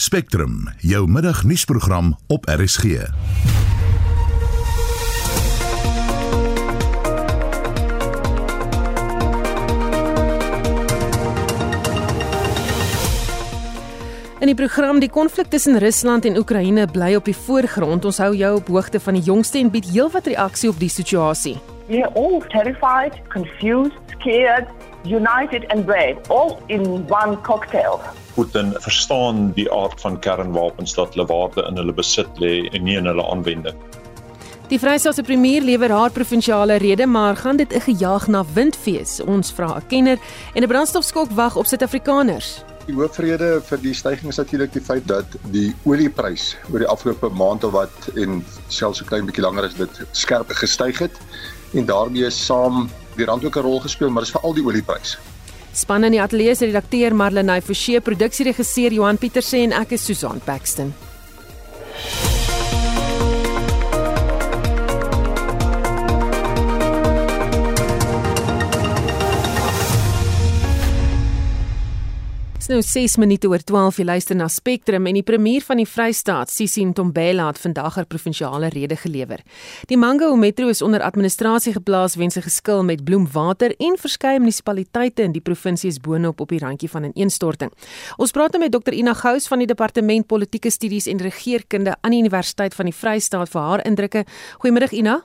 Spectrum, jou middagnuusprogram op RSG. In die program die konflik tussen Rusland en Oekraïne bly op die voorgrond. Ons hou jou op hoogte van die jongste en bied heelwat reaksie op die situasie. We are all terrified, confused, scared, united and brave, all in one cocktail. Putin verstaan die aard van kernwapens dat hulle waarde in hulle besit lê en nie in hulle aanwending. Die Vrystaatse premier lewer haar provinsiale rede, maar gaan dit 'n gejaag na windfees? Ons vra 'n kenner en 'n brandstofskok wag op Suid-Afrikaners. Die hoofrede vir die stygings is natuurlik die feit dat die olieprys oor die afgelope maand of wat en selfs so klein bietjie langer as dit skerp gestyg het en daarmee saam die rand ook 'n rol gespeel, maar dis veral die olieprys. Span in die ateljee se redakteur Marlenae Forsie, produksieregisseur Johan Pieterse en ek is Susan Paxton. Nou 6 minute oor 12 jy luister na Spectrum en die premier van die Vrystaat, Sisi Ntombela het vandag haar provinsiale rede gelewer. Die Mango Metro is onder administrasie geplaas weens 'n geskil met bloemwater en verskeie munisipaliteite in die provinsie is boonop op die randjie van 'n ineenstorting. Ons praat nou met Dr Ina Gous van die Departement Politieke Studies en Regeringskunde aan die Universiteit van die Vrystaat vir haar indrukke. Goeiemiddag Ina.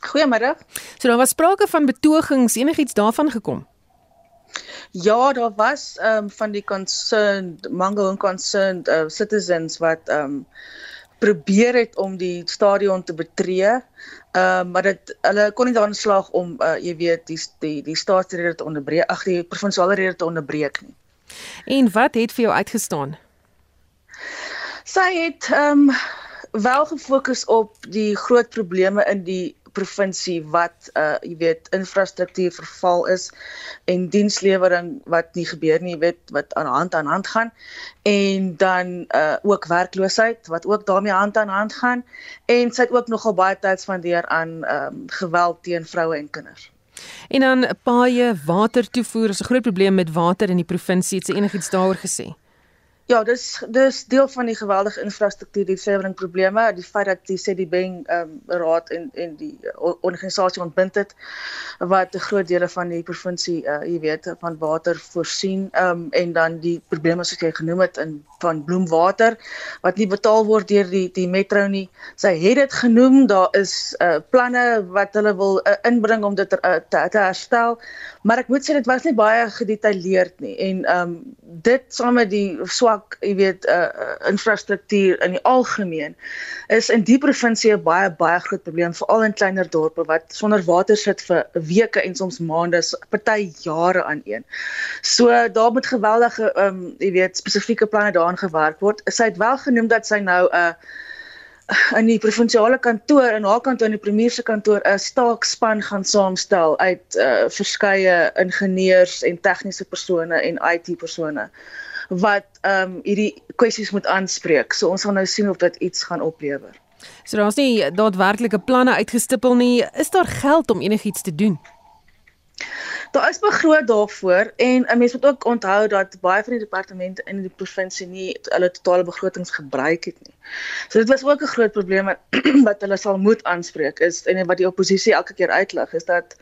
Goeiemiddag. So daar was sprake van betogings, enigiets daarvan gekom? Ja, daar was ehm um, van die concerned Mango and concerned uh, citizens wat ehm um, probeer het om die stadion te betree. Ehm um, maar dit hulle kon nie daarin slaag om uh, jy weet die die die staatsrede te onderbreek, ag die provinsiale rede te onderbreek nie. En wat het vir jou uitgestaan? Sy het ehm um, wel gefokus op die groot probleme in die provinsie wat uh jy weet infrastruktuur verval is en dienslewering wat nie gebeur nie, jy weet wat aan hand aan hand gaan en dan uh ook werkloosheid wat ook daarmee hand aan hand gaan en sy het ook nogal baie tyd spandeer aan um geweld teen vroue en kinders. En dan paaie watertoevoer is 'n groot probleem met water in die provinsie. Het sy enigiets daaroor gesê? Ja, dis dis deel van die geweldige infrastruktuur die severing probleme, die feit dat die Cedibeng ehm um, raad en en die organisasie ontbind het wat 'n groot dele van die provinsie uh jy weet van water voorsien um, en dan die probleme soos jy genoem het in van bloemwater wat nie betaal word deur die die metro nie. Sy het dit genoem, daar is uh planne wat hulle wil uh, inbring om dit uh, te, te herstel, maar ek moet sê dit was nie baie gedetailleerd nie en ehm um, dit saam met die swak jy weet, uh, infrastruktuur in die algemeen is in die provinsie 'n baie baie groot probleem veral in kleiner dorpe wat sonder water sit vir weke en soms maande, party jare aan een. So daar moet geweldige um jy weet spesifieke planne daaraan gewerk word. Sy het wel genoem dat sy nou 'n uh, in die provinsiale kantoor en haar kantoor in die premier se kantoor 'n staakspan gaan saamstel uit uh, verskeie ingenieurs en tegniese persone en IT persone wat ehm um, hierdie kwessies moet aanspreek. So ons gaan nou sien of dit iets gaan oplewer. So daar's nie daadwerklike planne uitgestippel nie. Is daar geld om enigiets te doen? Daar is begroot daarvoor en 'n mens moet ook onthou dat baie van die departemente in die provinsie nie hulle totale begrotings gebruik het nie. So dit was ook 'n groot probleem wat hulle sal moet aanspreek is en wat die oppositie elke keer uitlig is dat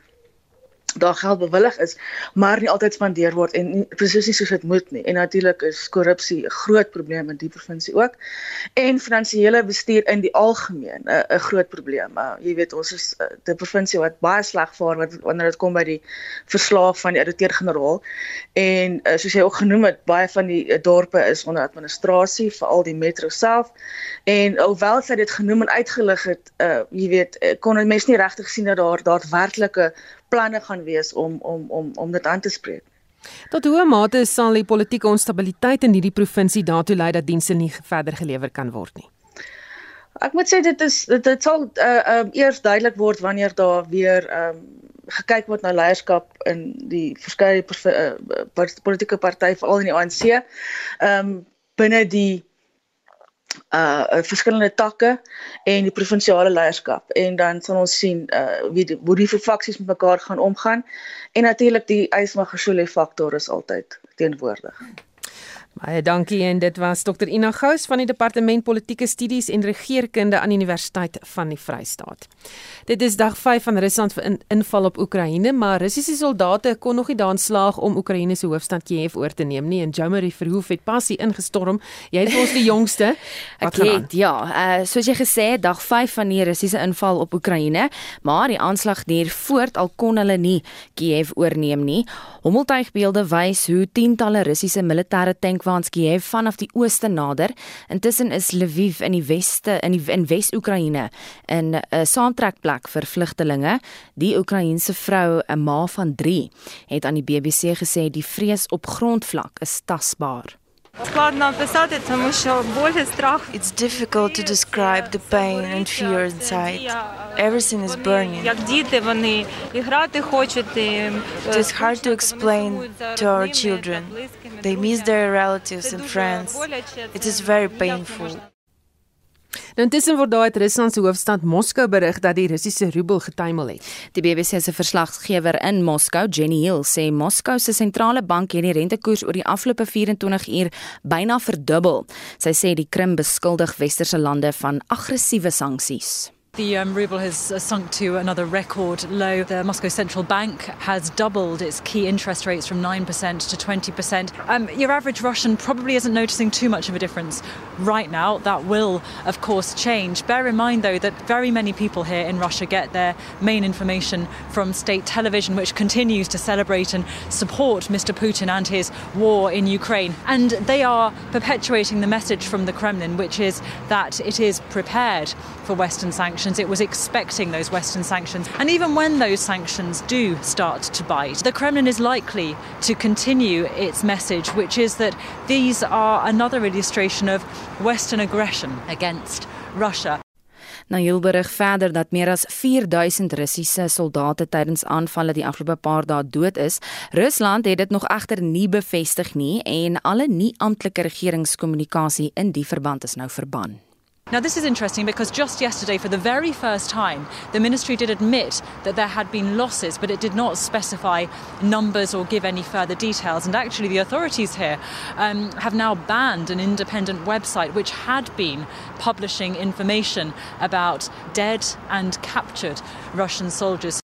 daar geld bewillig is, maar nie altyd spandeer word en presies nie soos dit moet nie. En natuurlik is korrupsie 'n groot probleem in die provinsie ook. En finansiële bestuur in die algemeen 'n 'n groot probleem. Uh, jy weet ons is uh, 'n provinsie wat baie sleg vaar wat wanneer dit kom by die verslaaf van die ouditeur-generaal. En uh, soos jy ook genoem het, baie van die uh, dorpe is onder administrasie, veral die metro self. En alhoewel sy dit genoem en uitgelig het, uh, jy weet, uh, kon mense nie regtig sien dat daar daadwerklike planne gaan wees om om om om dit aan te spreek. Tot hoe mate sal die politieke onstabiliteit in hierdie provinsie daartoe lei dat dienste nie verder gelewer kan word nie? Ek moet sê dit is dit, dit sal uh um eers duidelik word wanneer daar weer um gekyk word na leierskap in die verskeie uh, politieke partye veral in die ANC. Um binne die uh verskillende takke en die provinsiale leierskap en dan sal ons sien uh wie die, hoe die faksies met mekaar gaan omgaan en natuurlik die Ysmagashule faktor is altyd teenwoordig. Baie dankie en dit was Dr Ina Gous van die Departement Politieke Studies en Regeringskunde aan Universiteit van die Vrystaat. Dit is dag 5 van Rusland se in, inval op Oekraïne, maar Russiese soldate kon nog nie daan slaag om Oekraïne se hoofstad Kiev oor te neem nie en Jomari Verhoef het pas hier ingestorm. Jy is ons die jongste. Ek het ja, uh, soos jy gesê het, dag 5 van die Russiese inval op Oekraïne, maar die aanslag duur voort al kon hulle nie Kiev oorneem nie. Hommeltuigbeelde wys hoe tientalle Russiese militêre tankwaans Kiev vanaf die ooste nader. Intussen is Lviv in die weste in die in Wes-Oekraïne 'n uh, saamtrekplek vir vlugtelinge. Die Oekraïense vrou, 'n ma van 3, het aan die BBC gesê die vrees op grondvlak is tasbaar. It's difficult to describe the pain and fear inside. Everything is burning. It is hard to explain to our children. They miss their relatives and friends. It is very painful. Nou intussen word daar uit Rusland se hoofstad Moskou berig dat die Russiese roebel getuimel het. Die BBC se verslaggewer in Moskou, Jenny Hill, sê Moskou se sentrale bank het die rentekoers oor die afgelope 24 uur byna verdubbel. Sy sê die Krim beskuldig westerse lande van aggressiewe sanksies. The um, ruble has uh, sunk to another record low. The Moscow Central Bank has doubled its key interest rates from 9% to 20%. Um, your average Russian probably isn't noticing too much of a difference right now. That will, of course, change. Bear in mind, though, that very many people here in Russia get their main information from state television, which continues to celebrate and support Mr. Putin and his war in Ukraine. And they are perpetuating the message from the Kremlin, which is that it is prepared for Western sanctions. It was expecting those Western sanctions. And even when those sanctions do start to bite, the Kremlin is likely to continue its message, which is that these are another illustration of Western aggression against Russia. Heel berig verder dat meer as 4000 Russiese soldate tydens aanvalle die afgelope paar dae dood is. Rusland het dit nog egter nie bevestig nie en alle nie amptelike regeringskommunikasie in die verband is nou verban. Now, this is interesting because just yesterday, for the very first time, the ministry did admit that there had been losses, but it did not specify numbers or give any further details. And actually, the authorities here um, have now banned an independent website which had been publishing information about dead and captured Russian soldiers.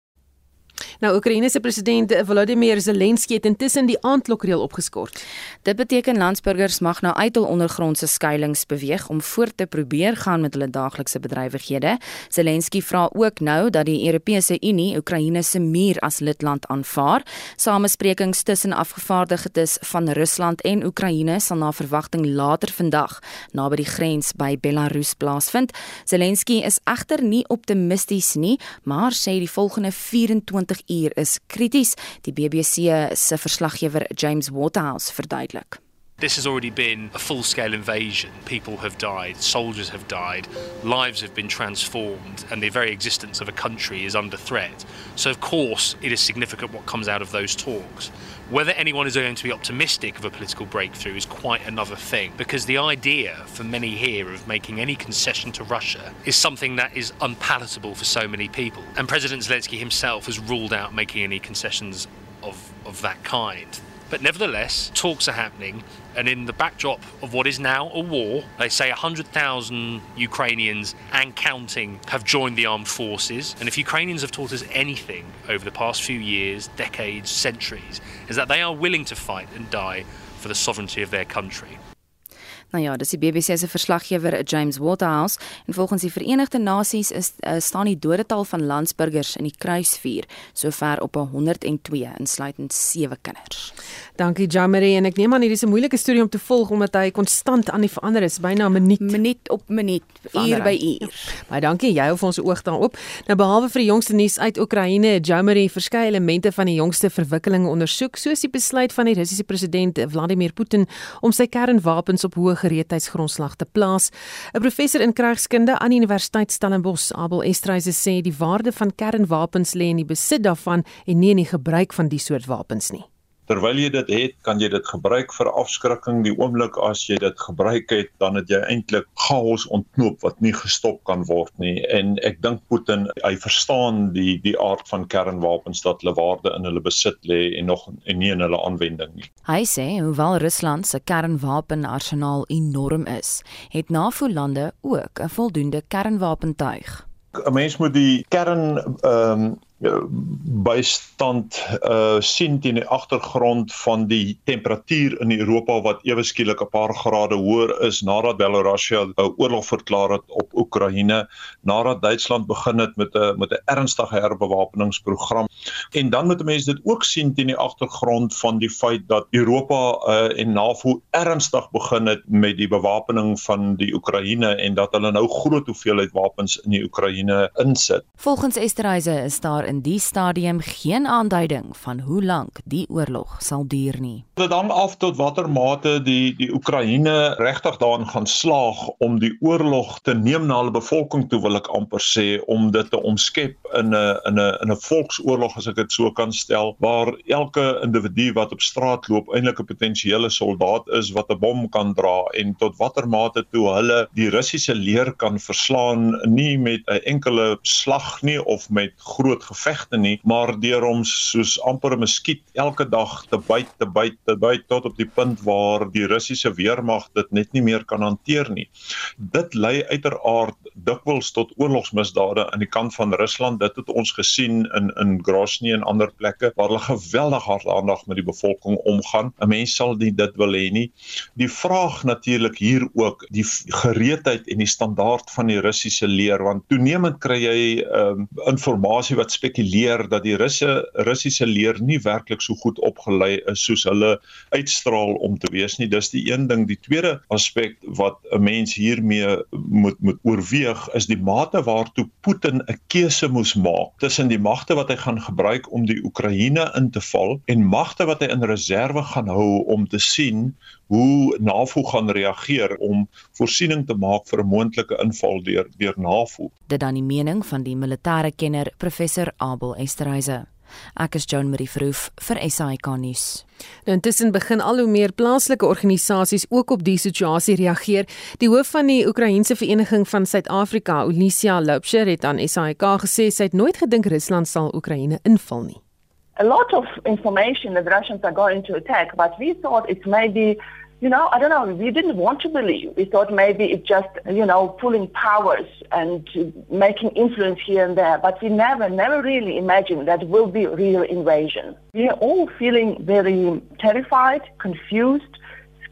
Nou Oekraïne se president Volodymyr Zelensky het intussen die aandklokreël opgeskort. Dit beteken landsburgers mag nou uit hul ondergrondse skuilings beweeg om voort te probeer gaan met hulle daaglikse bedrywighede. Zelensky vra ook nou dat die Europese Unie Oekraïne se muur as lidland aanvaar. Samesprekings tussen afgevaardigdes van Rusland en Oekraïne sal na verwagting later vandag naby die grens by Belarus plaasvind. Zelensky is egter nie optimisties nie, maar sê die volgende 24 uur is krities, die BBC se verslaggewer James Waterhouse verduidelik. This has already been a full scale invasion. People have died, soldiers have died, lives have been transformed, and the very existence of a country is under threat. So, of course, it is significant what comes out of those talks. Whether anyone is going to be optimistic of a political breakthrough is quite another thing, because the idea for many here of making any concession to Russia is something that is unpalatable for so many people. And President Zelensky himself has ruled out making any concessions of, of that kind. But nevertheless, talks are happening, and in the backdrop of what is now a war, they say 100,000 Ukrainians and counting have joined the armed forces. And if Ukrainians have taught us anything over the past few years, decades, centuries, is that they are willing to fight and die for the sovereignty of their country. Nou ja, dis die BBC se verslaggewer James Waterhouse en volgens die Verenigde Nasies is uh, staan die dodetal van landsburgers in die kruisvuur sover op 102 insluitend 7 kinders. Dankie Jamari en ek neem aan hierdie is 'n moeilike storie om te volg omdat hy konstant aan die verander is, byna minuut minuut op minuut, uur by uur. Baie dankie, jy hou vir ons oog daarop. Nou behalwe vir die jongste nuus uit Oekraïne, Jamari verskeie elemente van die jongste verwikkelinge ondersoek, soos die besluit van die Russiese president Vladimir Putin om sy kernwapens op hoë gereedheidsgrondslag te plaas. 'n Professor in krygskunde aan die Universiteit Stellenbosch, Abel Estreise sê die waarde van kernwapens lê in die besit daarvan en nie in die gebruik van die soort wapens nie. Terwyl jy dit het, kan jy dit gebruik vir afskrikking. Die oomblik as jy dit gebruik het, dan het jy eintlik chaos ontknoop wat nie gestop kan word nie. En ek dink Putin, hy verstaan die die aard van kernwapens dat hulle waarde in hulle besit lê en nog en nie in hulle aanwending nie. Hy sê hoewel Rusland se kernwapenarsenaal enorm is, het NAVO-lande ook 'n voldoende kernwapentuig. 'n Mens moet die kern ehm um, bystand uh sien teen die agtergrond van die temperatuur in Europa wat ewe skielik 'n paar grade hoër is nadat Belarusia 'n oorlog verklaar het op Oekraïne, nadat Duitsland begin het met 'n met 'n ernstige herbewapeningsprogram. En dan moet mense dit ook sien teen die agtergrond van die feit dat Europa uh en NAVO ernstig begin het met die bewapening van die Oekraïne en dat hulle nou groot hoeveelheid wapens in die Oekraïne insit. Volgens Esterhuise is daar in die stadium geen aanduiding van hoe lank die oorlog sal duur nie. Dit hang af tot watter mate die die Oekraïne regtig daarin gaan slaag om die oorlog te neem na hulle bevolking toe wil ek amper sê om dit te omskep in 'n in 'n in 'n volksoorlog as ek dit so kan stel waar elke individu wat op straat loop eintlik 'n potensiële soldaat is wat 'n bom kan dra en tot watter mate toe hulle die Russiese leer kan verslaan nie met 'n enkele slag nie of met groot gevegte nie, maar deur om soos amper 'n muskiet elke dag te byt, te byt, te byt tot op die punt waar die Russiese weermag dit net nie meer kan hanteer nie. Dit lei uiteraard dikwels tot oorlogsmisdade aan die kant van Rusland. Dit het ons gesien in in Grozny en ander plekke waar hulle geweldig hartaandag met die bevolking omgaan. 'n Mens sal nie dit wil hê nie. Die vraag natuurlik hier ook die gereedheid en die standaard van die Russiese leer want toenemend kry jy um, inligting wat spekuleer dat die Russe Russiese leer nie werklik so goed opgelei is soos hulle uitstraal om te wees nie. Dis die een ding. Die tweede aspek wat 'n mens hiermee moet moet oorweeg is die mate waartoe Putin 'n keuse moes maak tussen die magte wat hy gaan gebruik om die Oekraïne in te val en magte wat hy in reserve gaan hou om te sien hoe NAVO gaan reageer om voorsiening te maak vir 'n moontlike inval deur deur NAVO. Dit dan die mening van die militêre kenner professor Abel Esterhuise. Ek is Joan Marie Verhoef vir SAK nuus. Nou intussen begin al hoe meer plaaslike organisasies ook op die situasie reageer. Die hoof van die Oekraïense Vereniging van Suid-Afrika, Olisia Loubser, het aan SAK gesê sy het nooit gedink Rusland sal Oekraïne inval nie. A lot of information that Russians are going to attack, but we thought it may be you know, I don't know, we didn't want to believe. We thought maybe it's just, you know, pulling powers and making influence here and there. But we never, never really imagined that will be real invasion. We are all feeling very terrified, confused,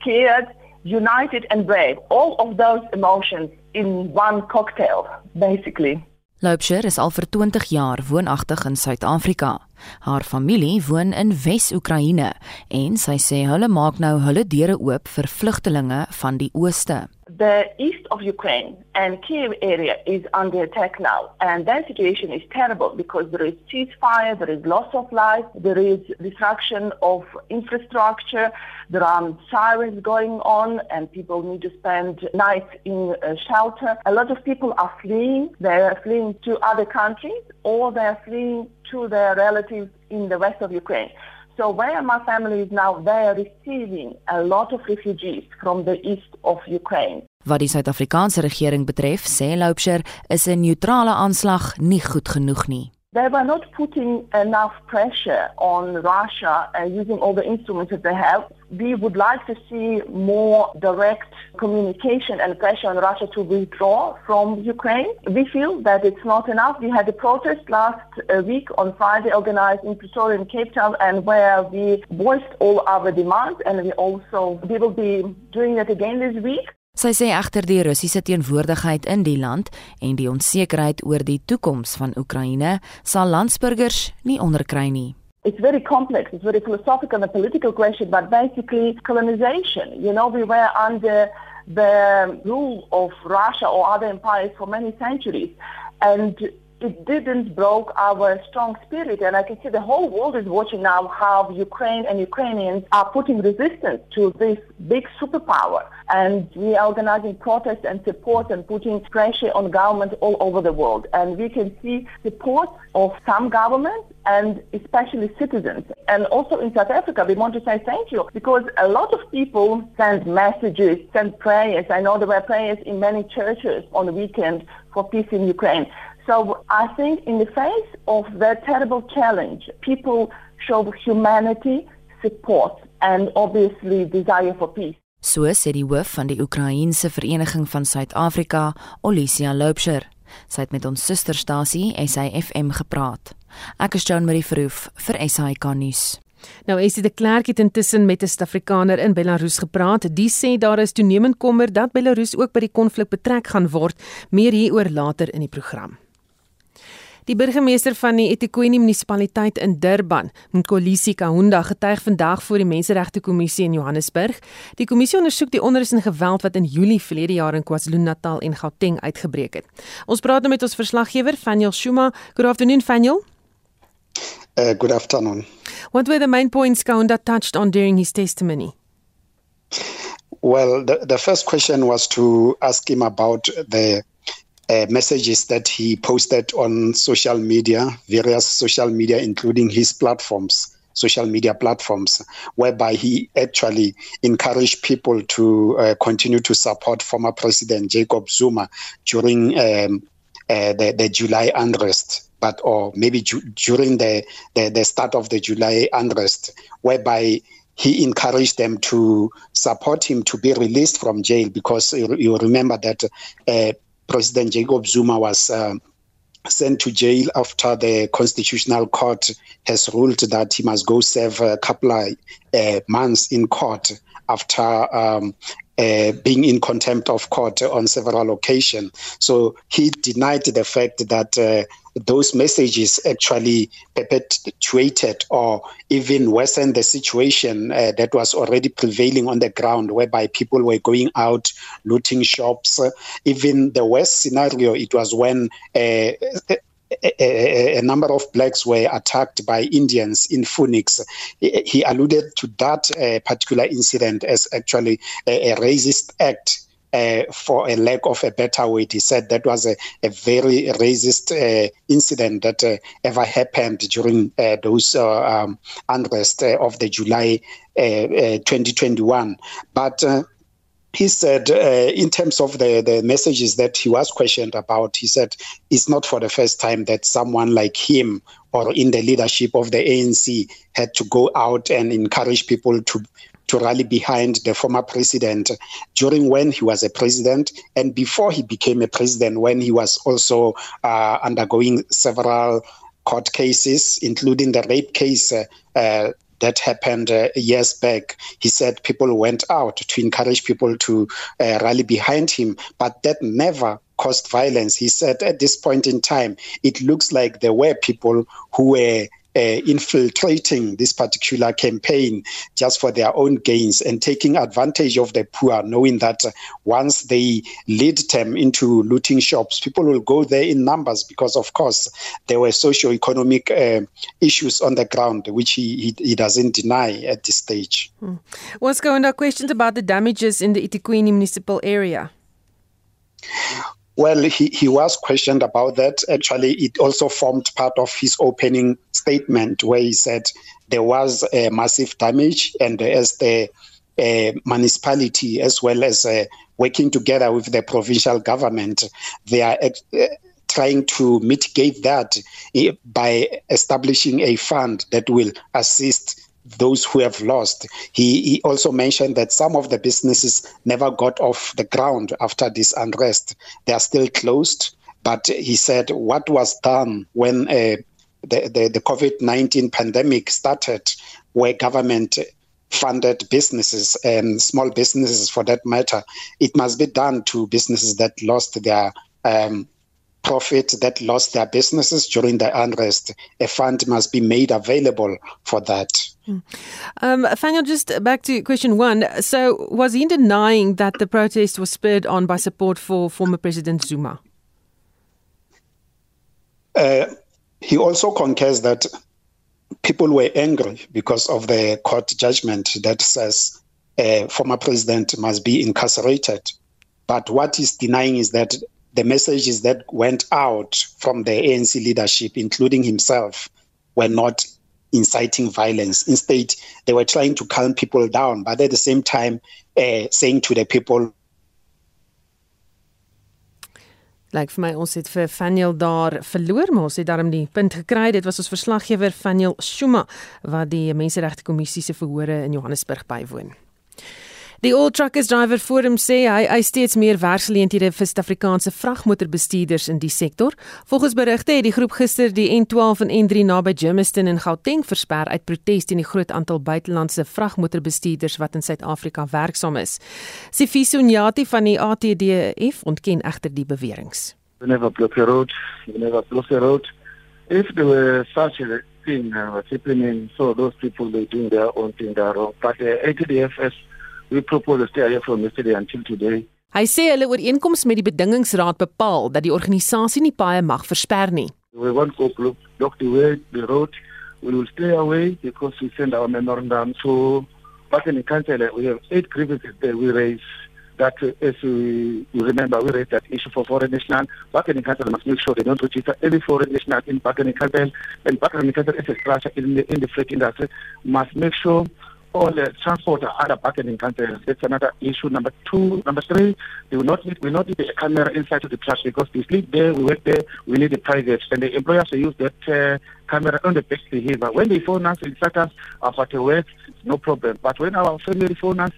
scared, united and brave. All of those emotions in one cocktail, basically. Loubser is al vir 20 jaar woonagtig in Suid-Afrika. Haar familie woon in Wes-Oekraïne en sy sê hulle maak nou hulle deure oop vir vlugtelinge van die ooste. the east of Ukraine and Kiev area is under attack now. And that situation is terrible because there is ceasefire, there is loss of life, there is destruction of infrastructure, there are sirens going on, and people need to spend nights in uh, shelter. A lot of people are fleeing. They are fleeing to other countries or they are fleeing to their relatives in the west of Ukraine. So where my family is now, they are receiving a lot of refugees from the east of Ukraine. Wat die Suid-Afrikaanse regering betref, sê Loubser, is 'n neutrale aanslag nie goed genoeg nie. They were not putting enough pressure on Russia uh, using all the instruments that they have. We would like to see more direct communication and pressure on Russia to withdraw from Ukraine. We feel that it's not enough. We had a protest last uh, week on Friday organized in Pretoria and Cape Town and where we voiced all our demands and we also we will be doing it again this week. Sy sê egter die Russiese teenwoordigheid in die land en die onsekerheid oor die toekoms van Oekraïne sal landsburgers nie onderkry nie. It's very complex, it's very philosophical and a political question, but basically colonization. You know, we were under the rule of Russia or other empires for many centuries. And it didn't broke our strong spirit. And I can see the whole world is watching now how Ukraine and Ukrainians are putting resistance to this big superpower. and we are organizing protests and support and putting pressure on government all over the world. And we can see support of some governments and especially citizens. And also in South Africa, we want to say thank you because a lot of people send messages, send prayers. I know there were prayers in many churches on the weekend for peace in Ukraine. So I think in the face of that terrible challenge, people show humanity, support, and obviously desire for peace. So sê die hoof van die Oekraïense Vereniging van Suid-Afrika, Olisia Loubser. Sy het met ons susterstasie SAFM gepraat. Ek is Jean Marie Verhoef vir SAK nuus. Nou is dit 'n klerk het intussen met 'n Suid-Afrikaner in Belarus gepraat. Die sê daar is toenemend kommer dat Belarus ook by die konflik betrek gaan word. Meer hieroor later in die program. Die burgemeester van die eThekwini munisipaliteit in Durban, Nkolisi Kahunda, getuig vandag voor die Menseregte Kommissie in Johannesburg. Die kommissie ondersoek die onrus en geweld wat in Julie verlede jaar in KwaZulu-Natal en Gauteng uitgebreek het. Ons praat nou met ons verslaggewer, Faniel Shuma. Good afternoon, Faniel. Uh, good afternoon. What were the main points Kahunda touched on during his testimony? Well, the, the first question was to ask him about the uh, messages that he posted on social media, various social media, including his platforms, social media platforms, whereby he actually encouraged people to uh, continue to support former President Jacob Zuma during um, uh, the, the July unrest. But or maybe ju- during the, the the start of the July unrest, whereby he encouraged them to support him to be released from jail because you, you remember that uh, President Jacob Zuma was uh, sent to jail after the Constitutional Court has ruled that he must go serve a couple of uh, months in court after um, uh, being in contempt of court on several occasions. So he denied the fact that uh, those messages actually perpetuated or even worsened the situation uh, that was already prevailing on the ground, whereby people were going out looting shops. even the worst scenario, it was when uh, a, a, number of blacks were attacked by Indians in Phoenix. He alluded to that uh, particular incident as actually a, a racist act. Uh, for a lack of a better word, he said that was a, a very racist uh, incident that uh, ever happened during uh, those uh, um, unrest of the July 2021. But he said, uh, in terms of the, the messages that he was questioned about, he said it's not for the first time that someone like him or in the leadership of the ANC had to go out and encourage people to to rally behind the former president during when he was a president and before he became a president when he was also uh, undergoing several court cases including the rape case uh, uh, that happened uh, years back. He said people went out to encourage people to uh, rally behind him, but that never caused violence. He said at this point in time, it looks like there were people who were infiltrating this particular campaign just for their own gains and taking advantage of the poor, knowing that uh, once they lead them into looting shops, people will go there in numbers because, of course, there were socio-economic uh, issues on the ground, which he, he, he, doesn't deny at this stage. Hmm. What's going on? Questions about the damages in the Itiquini municipal area? Well, he, he was questioned about that. Actually, it also formed part of his opening statement where he said there was a massive damage, and as the uh, municipality, as well as uh, working together with the provincial government, they are uh, trying to mitigate that eh, by establishing a fund that will assist those who have lost. He, he, also mentioned that some of the businesses never got off the ground after this unrest. They are still closed. But he said what was done when uh, the, the, the COVID 19 pandemic started, where government funded businesses and small businesses for that matter, it must be done to businesses that lost their um, profit that lost their businesses during the unrest. A fund must be made available for that. Hmm. Um, just back to question one. So, was he denying that the protest was spurred on by support for former President Zuma? Uh, he also concurs that people were angry because of the court judgment that says a former president must be incarcerated. But what he's denying is that the messages that went out from the ANC leadership, including himself, were not inciting violence. Instead, they were trying to calm people down, but at the same time, uh, saying to the people, Lyk vir my ons het vir Faniel daar verloor, maar ons het daarom die punt gekry. Dit was ons verslaggewer Faniel Shuma wat die Menseregte Kommissie se verhore in Johannesburg bywoon. Die All Truckers Driver Forum sê hy hy steeds meer werksgeleenthede vir Suid-Afrikaanse vragmotorbestuurders in die sektor. Volgens berigte het die groep gister die N12 en N3 naby Germiston in Gauteng versper uit protes teen die groot aantal buitelandse vragmotorbestuurders wat in Suid-Afrika werksaam is. Sifiso Nyati van die ATDF ontken egter die beweringe. We never block the road. We never block the road. If there were such a thing uh, was happening, so those people they doing their own thing there. But the uh, ATDFS we propose to stay here from yesterday until today. Hy sê hulle ooreenkoms met die bedingingsraad bepaal dat die organisasie nie paaie mag versper nie. We want to block, block the way the road. We will stay away because we send our memorandum to back in the council. We have eight grievances that we raise. That as we, we remember, we raised that issue for foreign national. Back in the council must make sure they don't register any foreign national in in the council. And in the council as a structure in the, in the freight industry must make sure all the transport other bargaining countries. That's another issue. Number two, number three, we will not need we not need a camera inside of the truck because we sleep there, we work there, we need the private, and the employers will use that uh, camera on the best behavior. When they phone us, inside us about the work, no problem. But when our family phone us,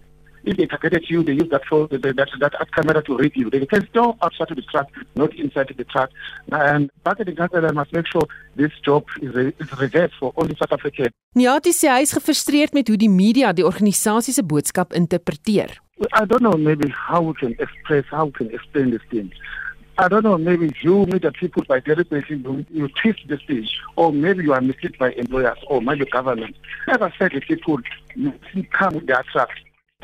if they targeted you, they use that phone, that, that, that camera to read you. They can store outside of the truck, not inside the truck. And marketing council must make sure this job is, is reserved for only South African. Nyati sê hy is gefrustreerd met hoe die media die organisasie se boodskap interpreteer. I don't know maybe how we can express, how we can explain this thing. I don't know, maybe you meet the people by deliberately, you, you twist the speech, or maybe you are misled by employers, or maybe government. Never said the people come with their trucks.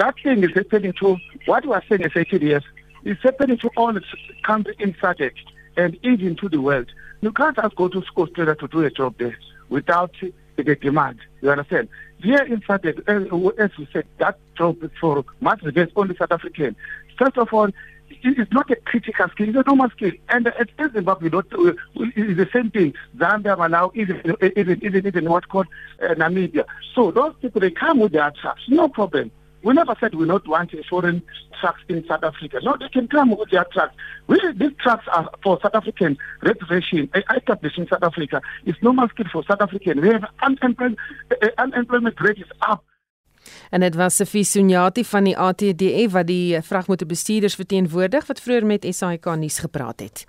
That thing is happening to what we are saying as ATDS is happening to all countries in SADC and even to the world. You can't just go to school to do a job there without the demand. You understand? Here in SADC, as we said, that job for much reserved only South African. First of all, it is not a critical skill, it's a normal skill. And at Zimbabwe, not, uh, it's the same thing. Zambia, Malawi, even, even, even, even what's called uh, Namibia. So those people, they come with their trucks, no problem. We never said we not want foreign trucks in South Africa. No, they can come with their trucks. We, these trucks are for South African reservation, established in South Africa. It's normal skill for South African. We have unemployment, uh, unemployment rate is up. En dit was Sofie Sunyati van die ATDF wat die vragmotorbestuurders verteenwoordig wat vroeër met SAK nuus gepraat het.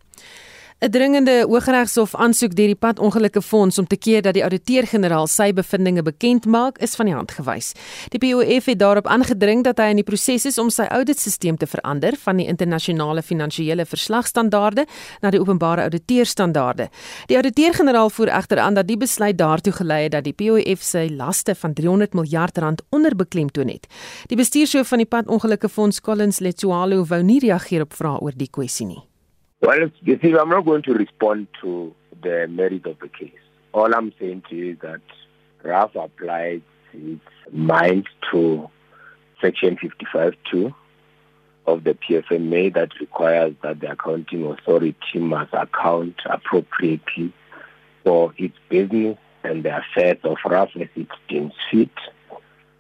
'n Dringende Hooggeregshof aansoek deur die Padongelukke Fonds om te keer dat die ouditeur-generaal sy bevindinge bekend maak, is van die hand gewys. Die POF het daarop aangedring dat hy in die proses is om sy auditstelsel te verander van die internasionale finansiële verslagstandaarde na die openbare ouditeurstandaarde. Die ouditeur-generaal voer egter aan dat die besluit daartoe gelei het dat die POF sy laste van 300 miljard rand onderbeklemtoon het. Die bestuurshoof van die Padongelukke Fonds, Collins Letsoalo, wou nie reageer op vrae oor die kwessie nie. Well, you see, I'm not going to respond to the merit of the case. All I'm saying to you is that RAF applied its mind to Section 55.2 of the PFMA that requires that the accounting authority must account appropriately for its business and the affairs of RAF as it deems fit.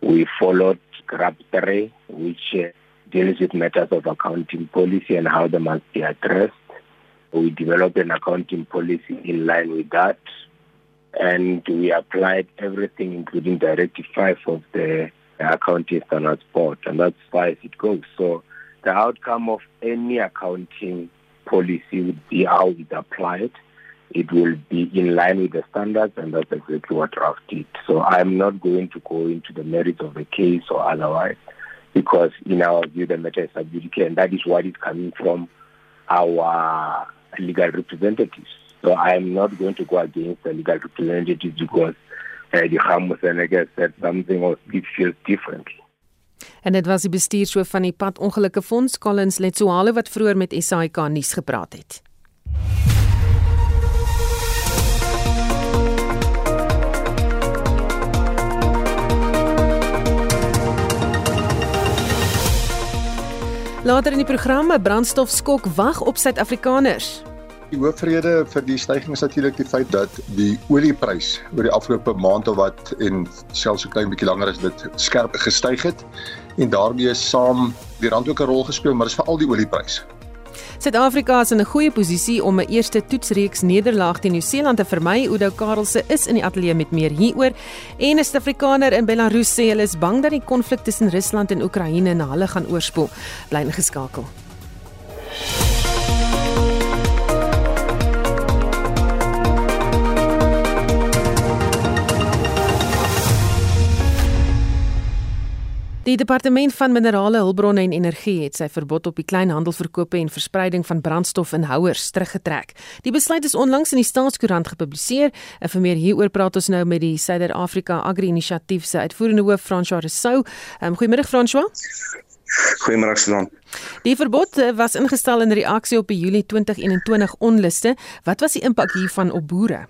We followed GRAP 3, which uh, deals with matters of accounting policy and how they must be addressed. We developed an accounting policy in line with that. And we applied everything, including Directive 5 of the Accounting Standards Board. And that's far as it goes. So the outcome of any accounting policy would be how it's applied. It will be in line with the standards, and that's exactly what draft did. So I'm not going to go into the merits of the case or otherwise, because in our view, the matter is adjudicated, and that is what is coming from our legal representatives. So I am not going to go against the legal representatives because uh, the Hamus Senega said something or it feels differently. En dit was die bestuurshoof van die Pad Ongelukke Fonds, Collins Letsoalo wat vroeër met SAK nuus gepraat het. Later in die program 'n brandstofskok wag op Suid-Afrikaners. Die hoofrede vir die stygings is natuurlik die feit dat die olieprys oor die afgelope maand of wat en selfs so klein bietjie langer as dit skerp gestyg het en daarmee saam die rand ook 'n rol gespeel, maar dit is veral die olieprys. Suid-Afrika is in 'n goeie posisie om 'n eerste toetsreeks nederlaag teen Nieu-Seeland te vermy. Oudo Karelse is in die ateljee met meer hieroor. En 'n Suid-Afrikaner in Belarus sê hulle is bang dat die konflik tussen Rusland en Oekraïne na hulle gaan oorspoel. Bly ingeskakel. Die departement van minerale hulpbronne en energie het sy verbod op die kleinhandelverkope en verspreiding van brandstof in houers teruggetrek. Die besluit is onlangs in die Staatskoerant gepubliseer. En vir meer hieroor praat ons nou met die Suider-Afrika Agri-inisiatief se uitvoerende hoof François Rousseau. Um, Goeiemôre François. Goeiemôre Susan. Die verbod eh, was ingestel in reaksie op die Julie 2021 onluste. Wat was die impak hiervan op boere?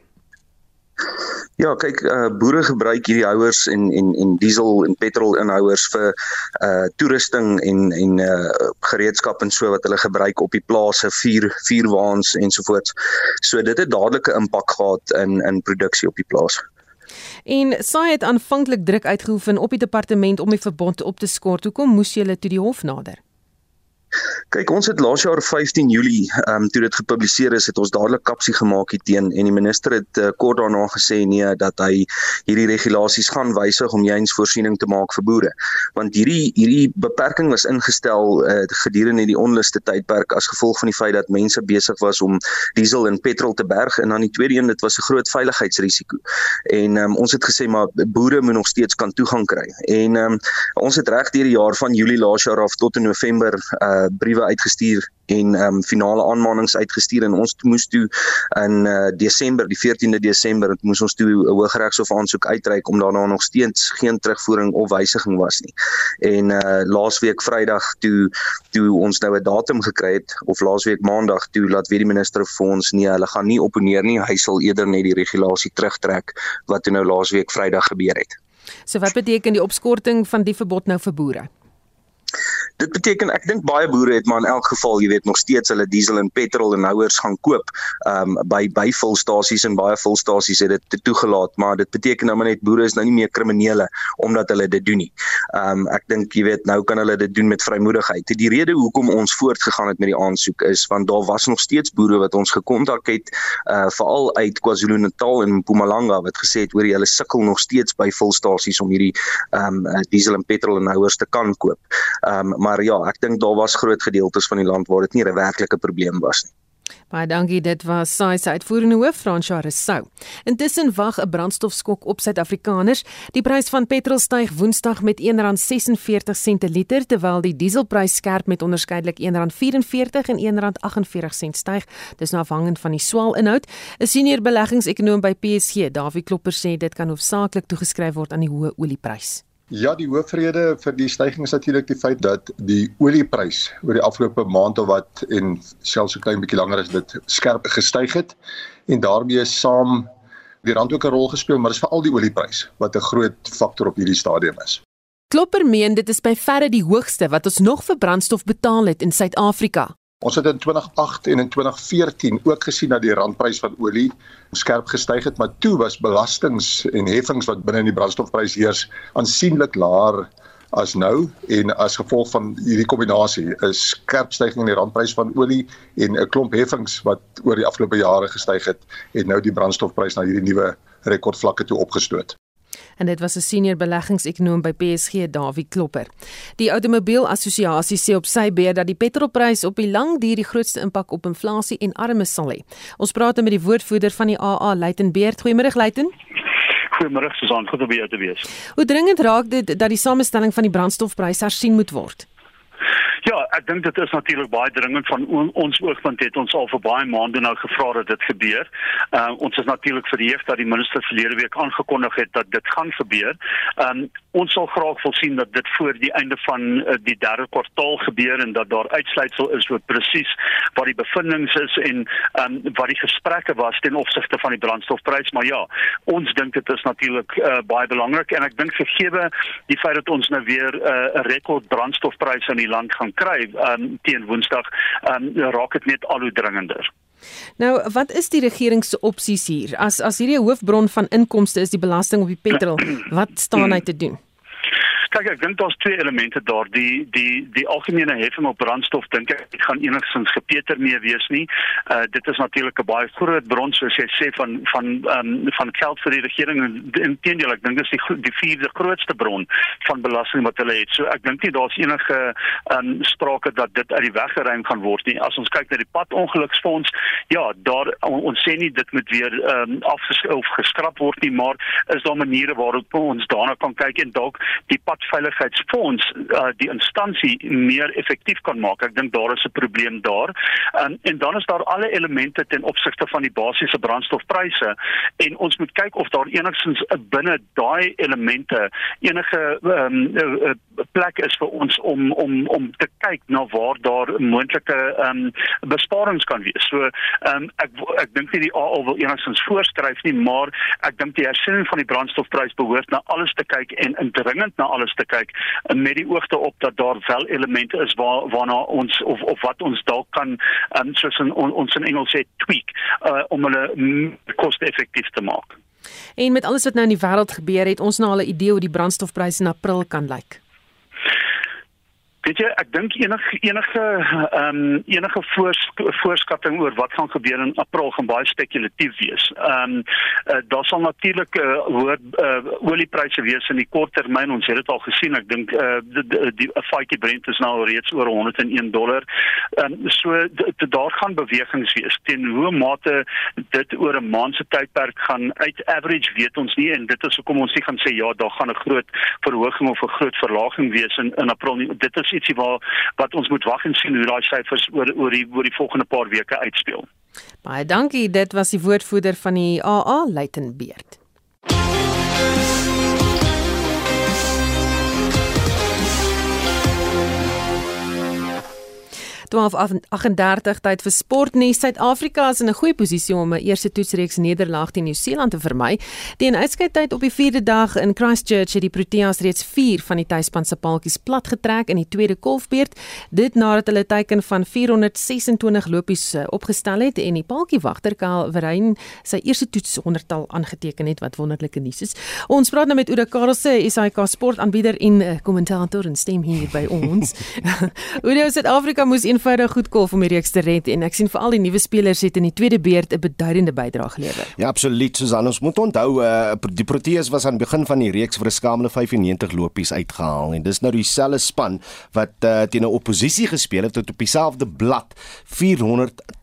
Ja, kyk, uh, boere gebruik hierdie houers en en en diesel en petrol inhouers vir uh toerusting en en uh gereedskap en so wat hulle gebruik op die plase, vuur vuurwaans ensovoorts. So dit het dadelike impak gehad in in produksie op die plaas. En SAI het aanvanklik druk uitgeoefen op die departement om die verbod op te skort. Hoekom moes julle toe die hof nader? Kyk, ons het laas jaar 15 Julie, ehm um, toe dit gepubliseer is, het ons dadelik kapsie gemaak hierteen en die minister het uh, kort daarna gesê nee dat hy hierdie regulasies gaan wysig om juins voorsiening te maak vir boere. Want hierdie hierdie beperking was ingestel uh, gedurende die onluste tydperk as gevolg van die feit dat mense besig was om diesel en petrol te berg en dan die tweede een dit was 'n groot veiligheidsrisiko. En um, ons het gesê maar boere moet nog steeds kan toegang kry. En um, ons het reg deur die jaar van Julie laas jaar af tot in November uh, briewe uitgestuur en ehm um, finale aanmanings uitgestuur en ons moes toe in uh, Desember die 14de Desember moes ons toe 'n hooggeregshof aansoek uitreik om daarna nog steeds geen terugvoering of wysiging was nie. En uh laasweek Vrydag toe toe ons nou 'n datum gekry het of laasweek Maandag toe laat weet die minister vir ons nee, hulle gaan nie opponeer nie. Hy sal eerder net die regulasie terugtrek wat toe nou laasweek Vrydag gebeur het. So wat beteken die opskorting van die verbod nou vir boere? Dit beteken ek dink baie boere het maar in elk geval, jy weet, nog steeds hulle diesel en petrol en houers gaan koop um by by volstasies en baie volstasies het dit toegelaat, maar dit beteken nou maar net boere is nou nie meer kriminele omdat hulle dit doen nie. Um ek dink jy weet nou kan hulle dit doen met vrymoedigheid. Die rede hoekom ons voortgegaan het met die aansoek is want daar was nog steeds boere wat ons gekontak het uh veral uit KwaZulu-Natal en Mpumalanga wat gesê het oor hulle sukkel nog steeds by volstasies om hierdie um diesel en petrol en houers te kan koop. Um maar maar ja, ek dink daar was groot gedeeltes van die land waar dit nie 'n werklike probleem was nie. Baie dankie, dit was SAI se uitvoerende hoof Fransja Resou. Intussen wag 'n brandstofskok op Suid-Afrikaners. Die prys van petrol styg Woensdag met R1.46 per liter terwyl die dieselprys skerp met onderskeidelik R1.44 en R1.48 styg. Dis nou afhangend van die swaal inhoud. 'n Senior beleggingsekonoom by PSG, Dawie Klopper sê dit kan hoofsaaklik toegeskryf word aan die hoë oliepryse. Ja, die hoofrede vir die stygings is natuurlik die feit dat die olieprys oor die afgelope maand of wat en selfs so klein bietjie langer as dit skerp gestyg het en daarmee saam die rand ook 'n rol gespeel, maar dit is veral die olieprys wat 'n groot faktor op hierdie stadium is. Klopper meen dit is by verre die hoogste wat ons nog vir brandstof betaal het in Suid-Afrika. Ons het in 2008 en in 2014 ook gesien dat die randprys van olie skerp gestyg het, maar toe was belastings en heffings wat binne in die brandstofprys heers aansienlik laer as nou en as gevolg van hierdie kombinasie is skerp stygings in die randprys van olie en 'n klomp heffings wat oor die afgelope jare gestyg het, het nou die brandstofprys na hierdie nuwe rekordvlakke toe opgestoot en dit was 'n senior beleggingsekonoom by PSG Dawie Klopper. Die Automobielassosiasie sê op sy beurt dat die petrolprys op die lang duur die grootste impak op inflasie en armes sal hê. Ons praat met die woordvoerder van die AA, Luiten Beerd. Goeiemôre Luiten. Goeiemôre Susan, goed om by jou te wees. Hoe dringend raak dit dat die samestelling van die brandstofprys hersien moet word? Ja, ek dink dit is natuurlik baie dringend van ons oogpunt het ons al vir baie maande nou gevra dat dit gebeur. Uh ons is natuurlik verheug dat die minister verlede week aangekondig het dat dit gaan gebeur. Um ons sal graag wil sien dat dit voor die einde van uh, die derde kwartaal gebeur en dat daar uitsluitsel is oor presies wat die bevindinge is en um wat die gesprekke was ten opsigte van die brandstofprys. Maar ja, ons dink dit is natuurlik uh, baie belangrik en ek dink gegee die feit dat ons nou weer uh, 'n uh, rekord brandstofprys in die land gaan gaan kry um, teen Woensdag, um, raak dit net al hoe dringender. Nou, wat is die regering se opsies hier? As as hierdie hoofbron van inkomste is die belasting op die petrol, wat staan hy te doen? Kyk, ek dink daar's twee elemente daar. Die die die algemene heffing op brandstof dink ek gaan enigstens gepeter mee wees nie. Uh dit is natuurlik 'n baie groot bron soos jy sê van van ehm um, van geld vir die regering en inteendeel ek dink dis die die vierde grootste bron van belasting wat hulle het. So ek dink nie daar's enige ehm um, sprake dat dit uit die weg geruim gaan word nie. As ons kyk na die padongeluksfonds, ja, daar on, ons sê nie dit moet weer ehm um, afgeskryf of geskraap word nie, maar is daar maniere waarop ons daarna kan kyk en dalk die pad padveiligheidsfonds uh, die instansie meer effektief kan maak. Ek dink daar is 'n probleem daar. Um, en dan is daar alle elemente ten opsigte van die basiese brandstofpryse en ons moet kyk of daar enigstens binne daai elemente enige um, plek is vir ons om om om te kyk na waar daar moontlike um, besparings kan wees. So um, ek ek dink nie die AO wil enigstens voorskryf nie, maar ek dink die hersiening van die brandstofprys behoort na alles te kyk en indringend na alles te kyk met die oogte op dat daar wel elemente is waar waarna ons of of wat ons dalk kan um, soos in, on, ons in Engels sê tweak uh, om hulle koste-effektief te maak. En met alles wat nou in die wêreld gebeur het, ons nou al 'n idee hoe die brandstofpryse in April kan lyk. Weet jy, ek dink enige enige ehm um, enige voors, voorskatting oor wat gaan gebeur in April gaan baie spekulatief wees. Ehm um, uh, daar sal natuurlik uh, hoër uh, oliepryse wees in die kort termyn. Ons het dit al gesien. Ek dink uh, die die fatjie Brent is nou reeds oor 101 dollar. Ehm um, so daar gaan bewegings wees. Teen hoe mate dit oor 'n maand se tydperk gaan uit average weet ons nie en dit is hoekom ons nie gaan sê ja, daar gaan 'n groot verhoging of 'n groot verlaging wees in in April nie. Dit is ietsie waar wat ons moet wag en sien hoe daai syfers oor oor die oor die volgende paar weke uitspeel. Baie dankie, dit was die woordvoerder van die AA, Luitenbeerd. 12:38 tyd vir sportnuus. Suid-Afrika is in 'n goeie posisie om 'n eerste toetsreeks nederlaag teen Nieu-Seeland te vermy. Teen uitskeidtyd op die 4de dag in Christchurch het die Proteas reeds 4 van die tuisspan se paaltjies platgetrek in die tweede kolfbeurt, dit nadat hulle teiken van 426 lopies eh, opgestel het en die paaltjiewagter Karl Verheyen sy eerste toets honderdtal aangeteken het wat wonderlike nuus is. Ons praat nou met Oude Karelse, SAK sportaanbieder en eh, kommentator en stem hier by ons. Oude Suid-Afrika moes een eenvoudig goed kolf om die reeks te red en ek sien veral die nuwe spelers het in die tweede beurt 'n beduidende bydrae gelewer. Ja, absoluut. Susan, ons moet onthou uh, die Proteas was aan die begin van die reeks vir 'n skamele 95 lopies uitgehaal en dis nou dieselfde span wat uh, teen 'n oppositie gespeel het tot op dieselfde blad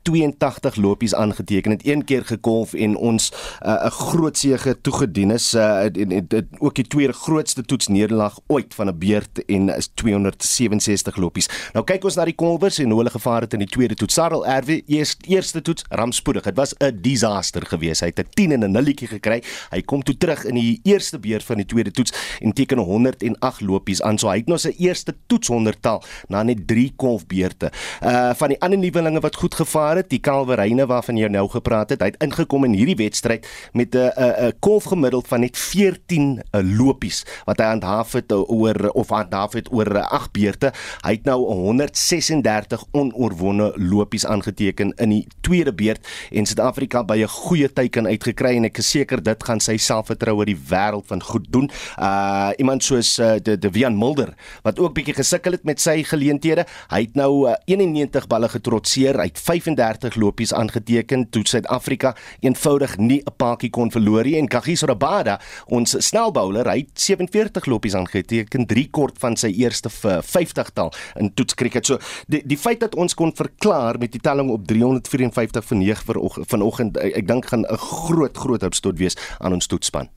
482 lopies aangeteken het een keer gekolf en ons uh, 'n uh, groot sege toegedien is uh, en, en, en ook die tweede grootste toetsnederlaag ooit van 'n beurt en is 267 lopies. Nou kyk ons na die kolwers en hoe hulle gevaar het in die tweede toets. Sarel Erwe, eerste eerste toets rampspoedig. Dit was 'n disaster geweest. Hy het 'n 10 en 'n nulletjie gekry. Hy kom toe terug in die eerste beurt van die tweede toets en teken 108 lopies aan. So hy het nou sy eerste toets 100tal na net 3 kolfbeurte. Uh van die ander nuwelinge wat goed gevaar het, die Kalveryne waarvan jy nou gepraat het, hy het ingekom in hierdie wedstryd met 'n 'n 'n kolf gemiddeld van net 14 lopies wat hy handhaaf het oor of handhaaf het oor 8 beurte. Hy het nou 136 onoorwonde lopies aangeteken in die tweede beurt en Suid-Afrika by 'n goeie teiken uitgekry en ek is seker dit gaan sy selfvertroue die wêreld van goed doen. Uh iemand soos uh, de de Wian Mulder wat ook bietjie gesukkel het met sy geleenthede. Hy het nou uh, 91 balle getrotseer. Hy het 35 lopies aangeteken toe Suid-Afrika eenvoudig nie 'n paadjie kon verloor nie en Kagiso Rabada, ons snelbouler, hy het 47 lopies aangeteken, 3 kort van sy eerste 50tal in toetskriket. So die die feit dat ons kon verklaar met die telling op 354 vir 9 vanoggend ek dink gaan 'n groot groot hulpstot wees aan ons toetsspan.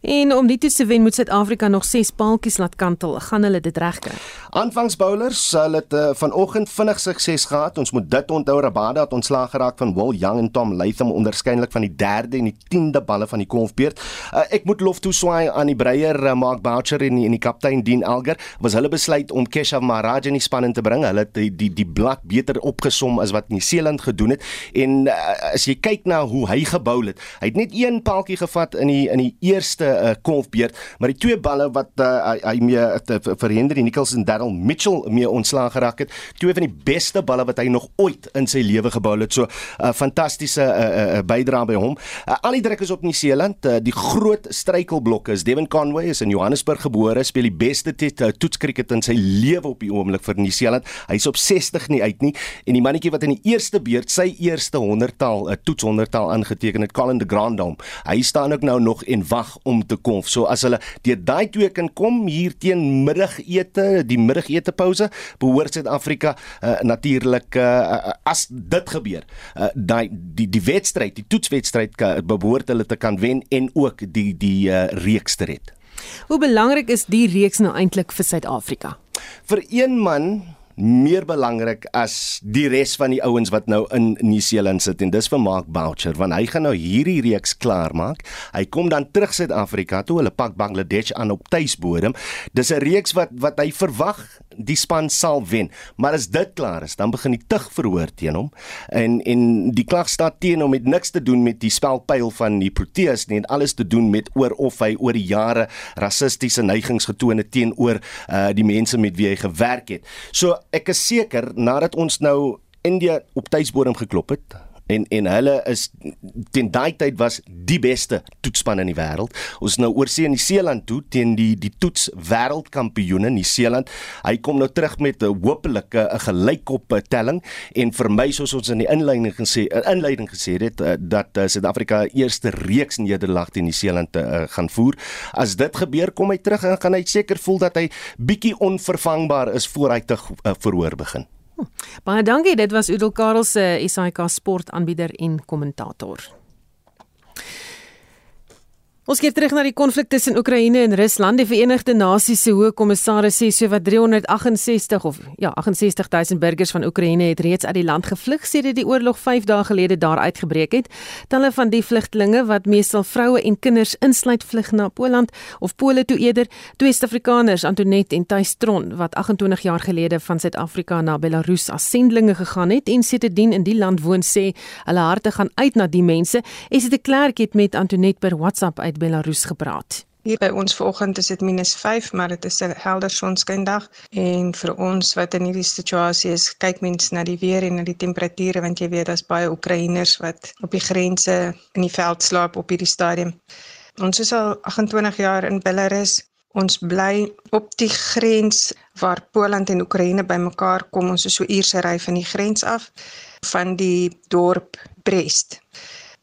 En om dit te wen moet Suid-Afrika nog 6 paaltjies laat kantel. Gaan hulle dit regkry? Aanvangsbowlers sal dit uh, vanoggend vinnig sukses gehad. Ons moet dit onthou Rabada het ontslaag geraak van Will Young en Tom Latham onderskynlik van die 3de en die 10de balle van die kolfbeurt. Uh, ek moet lof toeswaai aan die breier uh, Mark Boucher en die, en die kaptein Dean Elgar. Was hulle besluit om Keshav Maharaj in die span in te bring. Hulle het die die die blad beter opgesom as wat Nieu-Seeland gedoen het. En uh, as jy kyk na hoe hy gebou het, hy het net een paaltjie gevat in die in die eerste uh, kolfbeurt, maar die twee balle wat uh, hy mee uh, vir Henry Nichols en Darryl Mitchell mee ontslaag geraak het, twee van die beste balle wat hy nog ooit in sy lewe gebou het. So 'n uh, fantastiese uh, uh, bydrae by hom. Uh, al die druk is op Nieu-Seeland. Uh, die groot struikelblokke is Devin Conway is in Johannesburg gebore, speel die beste uh, toetskriket in sy lewe op die oomblik vir Nieu-Seeland. Hy's op 60 nie uit nie en die mannetjie wat in die eerste beurt sy eerste 100-taal 'n uh, toets 100-taal aangeteken het, Colin de Grandhomme. Hy staan ook nou nog en wag om te kom. So as hulle deur daai twee kan kom hier teen middagete, die middagete pouse, behoort Suid-Afrika uh, natuurlik uh, as dit gebeur, uh, daai die die wedstryd, die toetswedstryd behoort hulle te kan wen en ook die die uh, reeks te red. Hoe belangrik is die reeks nou eintlik vir Suid-Afrika? Vir een man meer belangrik as die res van die ouens wat nou in Nieu-Seeland sit en dis vir Mark Boucher want hy gaan nou hierdie reeks klaar maak. Hy kom dan terug Suid-Afrika toe. Hulle pak Bangladesh aan op tuisbodem. Dis 'n reeks wat wat hy verwag die span sal wen. Maar as dit klaar is, dan begin die tug verhoor teen hom. En en die klag staan teen hom met niks te doen met die spelpyl van die Proteas nie en alles te doen met oor of hy oor die jare rassistiese neigings getoon het teenoor uh die mense met wie hy gewerk het. So ek is seker nadat ons nou India op tuisbodem geklop het en en hulle is teen daai tyd was die beste toetsspan in die wêreld. Ons nou oor see in die Seeland toe teen die die toets wêreldkampioene in die Seeland. Hy kom nou terug met 'n hopelike 'n gelykop telling en vir my soos ons in die inleiding gesê inleiding gesê het eh, dat eh, Suid-Afrika eerste reeks nederlaag teen die Seeland te uh, gaan voer. As dit gebeur, kom hy terug en gaan hy seker voel dat hy bietjie onvervangbaar is voor hy te uh, verhoor begin. Baie dankie. Dit was Udel Karel se SAK sportaanbieder en kommentator. Ons kyk terug na die konflik tussen Oekraïne en Rusland. Die Verenigde Nasies se hoë kommissaris sê so wat 368 of ja, 68000 burgers van Oekraïne het reeds uit die land gevlug sedert die oorlog 5 dae gelede daar uitgebreek het. Talle van die vlugtlinge wat meestal vroue en kinders insluit vlug na Poland of Pole toe eerder. Twee Suid-Afrikaners, Antoinette en Thys Tron, wat 28 jaar gelede van Suid-Afrika na Belarus as sendlinge gegaan het en siterdien in die land woon, sê hulle harte gaan uit na die mense. Es het 'n klerk het met Antoinette per WhatsApp uit Belarus gepraat. Hier by ons vanoggend is dit -5, maar dit is 'n helder sonskyndag en vir ons wat in hierdie situasie is, kyk mens na die weer en na die temperature want jy weet daar's baie Oekraïners wat op die grense in die veld slaap op hierdie stadium. Ons is al 28 jaar in Belarus. Ons bly op die grens waar Poland en Oekraïne bymekaar kom. Ons is so uur se ry van die grens af van die dorp Brest.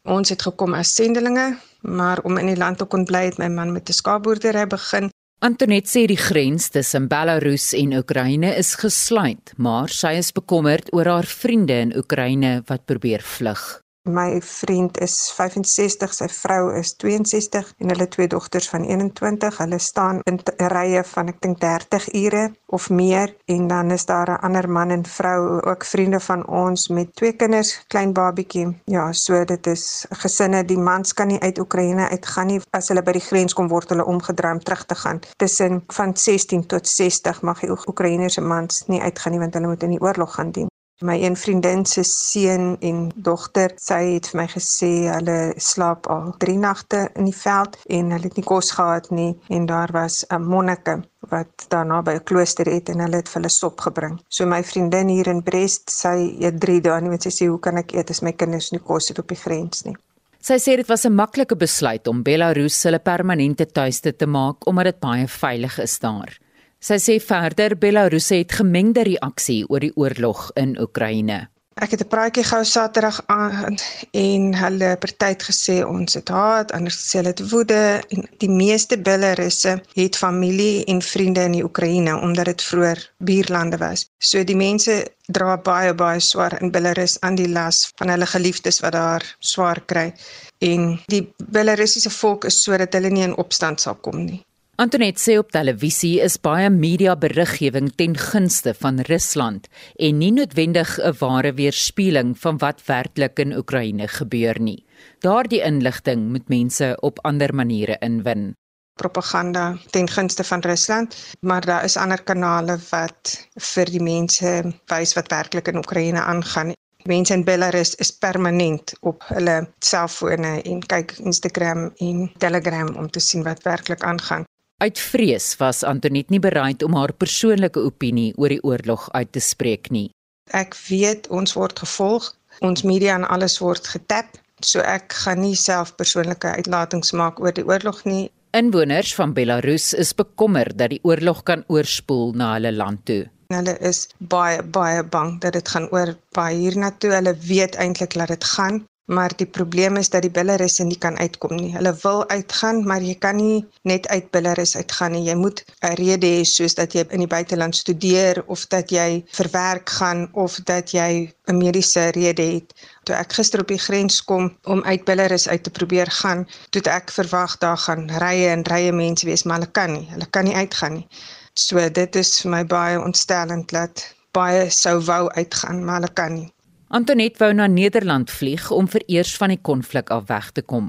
Ons het gekom as sendelinge maar om in die land te kon bly het my man met 'n skaapboerdery begin. Antonet sê die grens tussen Belarus en Oekraïne is gesluit, maar sy is bekommerd oor haar vriende in Oekraïne wat probeer vlug. My vriend is 65, sy vrou is 62 en hulle twee dogters van 21. Hulle staan in rye van ek dink 30 ure of meer en dan is daar 'n ander man en vrou, ook vriende van ons met twee kinders, klein babietjie. Ja, so dit is gesinne. Die mans kan nie uit Oekraïne uitgaan nie. As hulle by die grens kom word hulle omgedraai om terug te gaan. Tussen van 16 tot 60 mag die Oekraïense mans nie uitgaan nie want hulle moet in die oorlog gaan dien. My een vriendin se seun en dogter, sy het vir my gesê hulle slaap al 3 nagte in die veld en hulle het nie kos gehad nie en daar was 'n monnike wat daarna by 'n klooster het en hulle het vir hulle sop gebring. So my vriendin hier in Brest, sy eet 3 dae nie, want sy sê hoe kan ek eet as my kinders nie kos het op die grens nie. Sy sê dit was 'n maklike besluit om Belarus hulle permanente tuiste te maak omdat dit baie veilig is daar. Sy sê verder Belarus het gemengde reaksie oor die oorlog in Oekraïne. Ek het 'n praatjie gehou Saterdag aan en hulle party het gesê ons het haat, ander sê hulle het woede en die meeste Belarusse het familie en vriende in die Oekraïne omdat dit vroeër buurlande was. So die mense dra baie baie swaar in Belarus aan die las van hulle geliefdes wat daar swaar kry en die Belarusiese volk is sodat hulle nie in opstand sal kom nie. Antoinette sê op televisie is baie media beriggewing ten gunste van Rusland en nie noodwendig 'n ware weerspieëling van wat werklik in Oekraïne gebeur nie. Daardie inligting moet mense op ander maniere inwin. Propaganda ten gunste van Rusland, maar daar is ander kanale wat vir die mense wys wat werklik in Oekraïne aangaan. Mense in Belarus is permanent op hulle selfone en kyk Instagram en Telegram om te sien wat werklik aangaan. Uit vrees was Antoinette nie bereid om haar persoonlike opinie oor die oorlog uit te spreek nie. Ek weet ons word gevolg, ons media en alles word getap, so ek gaan nie self persoonlike uitlatings maak oor die oorlog nie. Inwoners van Belarus is bekommer dat die oorlog kan oorspoel na hulle land toe. Hulle is baie baie bang dat dit gaan oor baie hiernatoe. Hulle weet eintlik dat dit gaan, maar die probleem is dat die Belarusse nie kan uitkom nie. Hulle wil uitgaan, maar jy kan nie net uit Belarus uitgaan nie. Jy moet 'n rede hê soos dat jy in die buiteland studeer of dat jy vir werk gaan of dat jy 'n mediese rede het. Toe ek gister op die grens kom om uit Belarus uit te probeer gaan, toe ek verwag daar gaan rye en rye mense wees, maar hulle kan nie. Hulle kan nie uitgaan nie. So dit is vir my baie ontstellend dat baie sou wou uitgaan, maar hulle kan nie. Antoinette wou na Nederland vlieg om vereers van die konflik af weg te kom.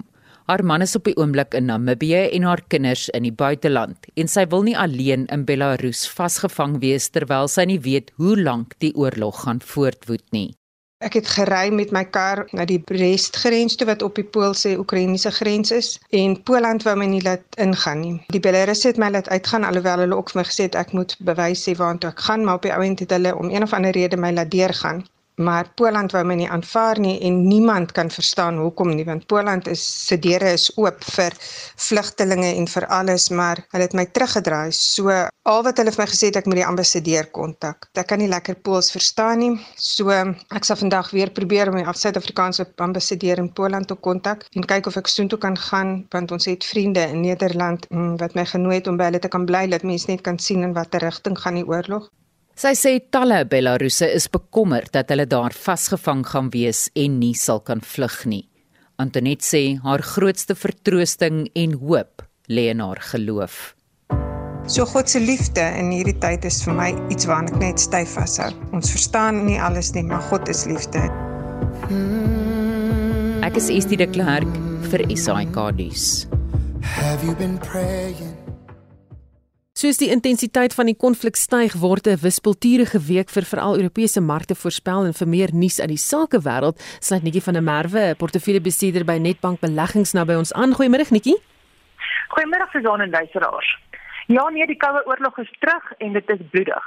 Haar man is op die oomblik in Namibië en haar kinders in die buiteland en sy wil nie alleen in Belarus vasgevang wees terwyl sy nie weet hoe lank die oorlog gaan voortwoed nie. Ek het gery met my kar na die Brest grens toe wat op die Poolse Oekraïense grens is en Poland wou my nie laat ingaan nie. Die Belarusse het my laat uitgaan alhoewel hulle ook vir my gesê het ek moet bewys sê waartoe ek gaan, maar op die ouend het hulle om een of ander rede my laat deurgaan maar Poland wou my nie aanvaar nie en niemand kan verstaan hoekom nie want Poland is se deure is oop vir vlugtelinge en vir alles maar hulle het my teruggedraai. So al wat hulle vir my gesê het ek moet die ambassadeur kontak. Ek kan nie lekker Pools verstaan nie. So ek sal vandag weer probeer om die Suid-Afrikaanse ambassadeur in Poland te kontak en kyk of ek soontoe kan gaan want ons het vriende in Nederland mm, wat my genooi het om by hulle te kan bly dat mense net kan sien in watter rigting gaan die oorlog Sy sê talle Belarusse is bekommerd dat hulle daar vasgevang gaan wees en nie sal kan vlug nie. Antoinette sê haar grootste vertroosting en hoop lê in haar geloof. So God se liefde in hierdie tyd is vir my iets waaraan ek net styf vashou. Ons verstaan nie alles nie, maar God is liefde. Ek is Estie de Klerk vir SAK nuus. Have you been praying? Soos die intensiteit van die konflik styg, word 'n wispelturige week vir veral Europese markte voorspel en vir meer nuus uit die sakewêreld, sluit Netjie van der Merwe, portefeuljebestuurder by Netbank Beleggings nou by ons aan. Goeiemôre Netjie. Goeiemôre Suzan en luisteraars. Ja nee, die koue oorlog is terug en dit is bloedig.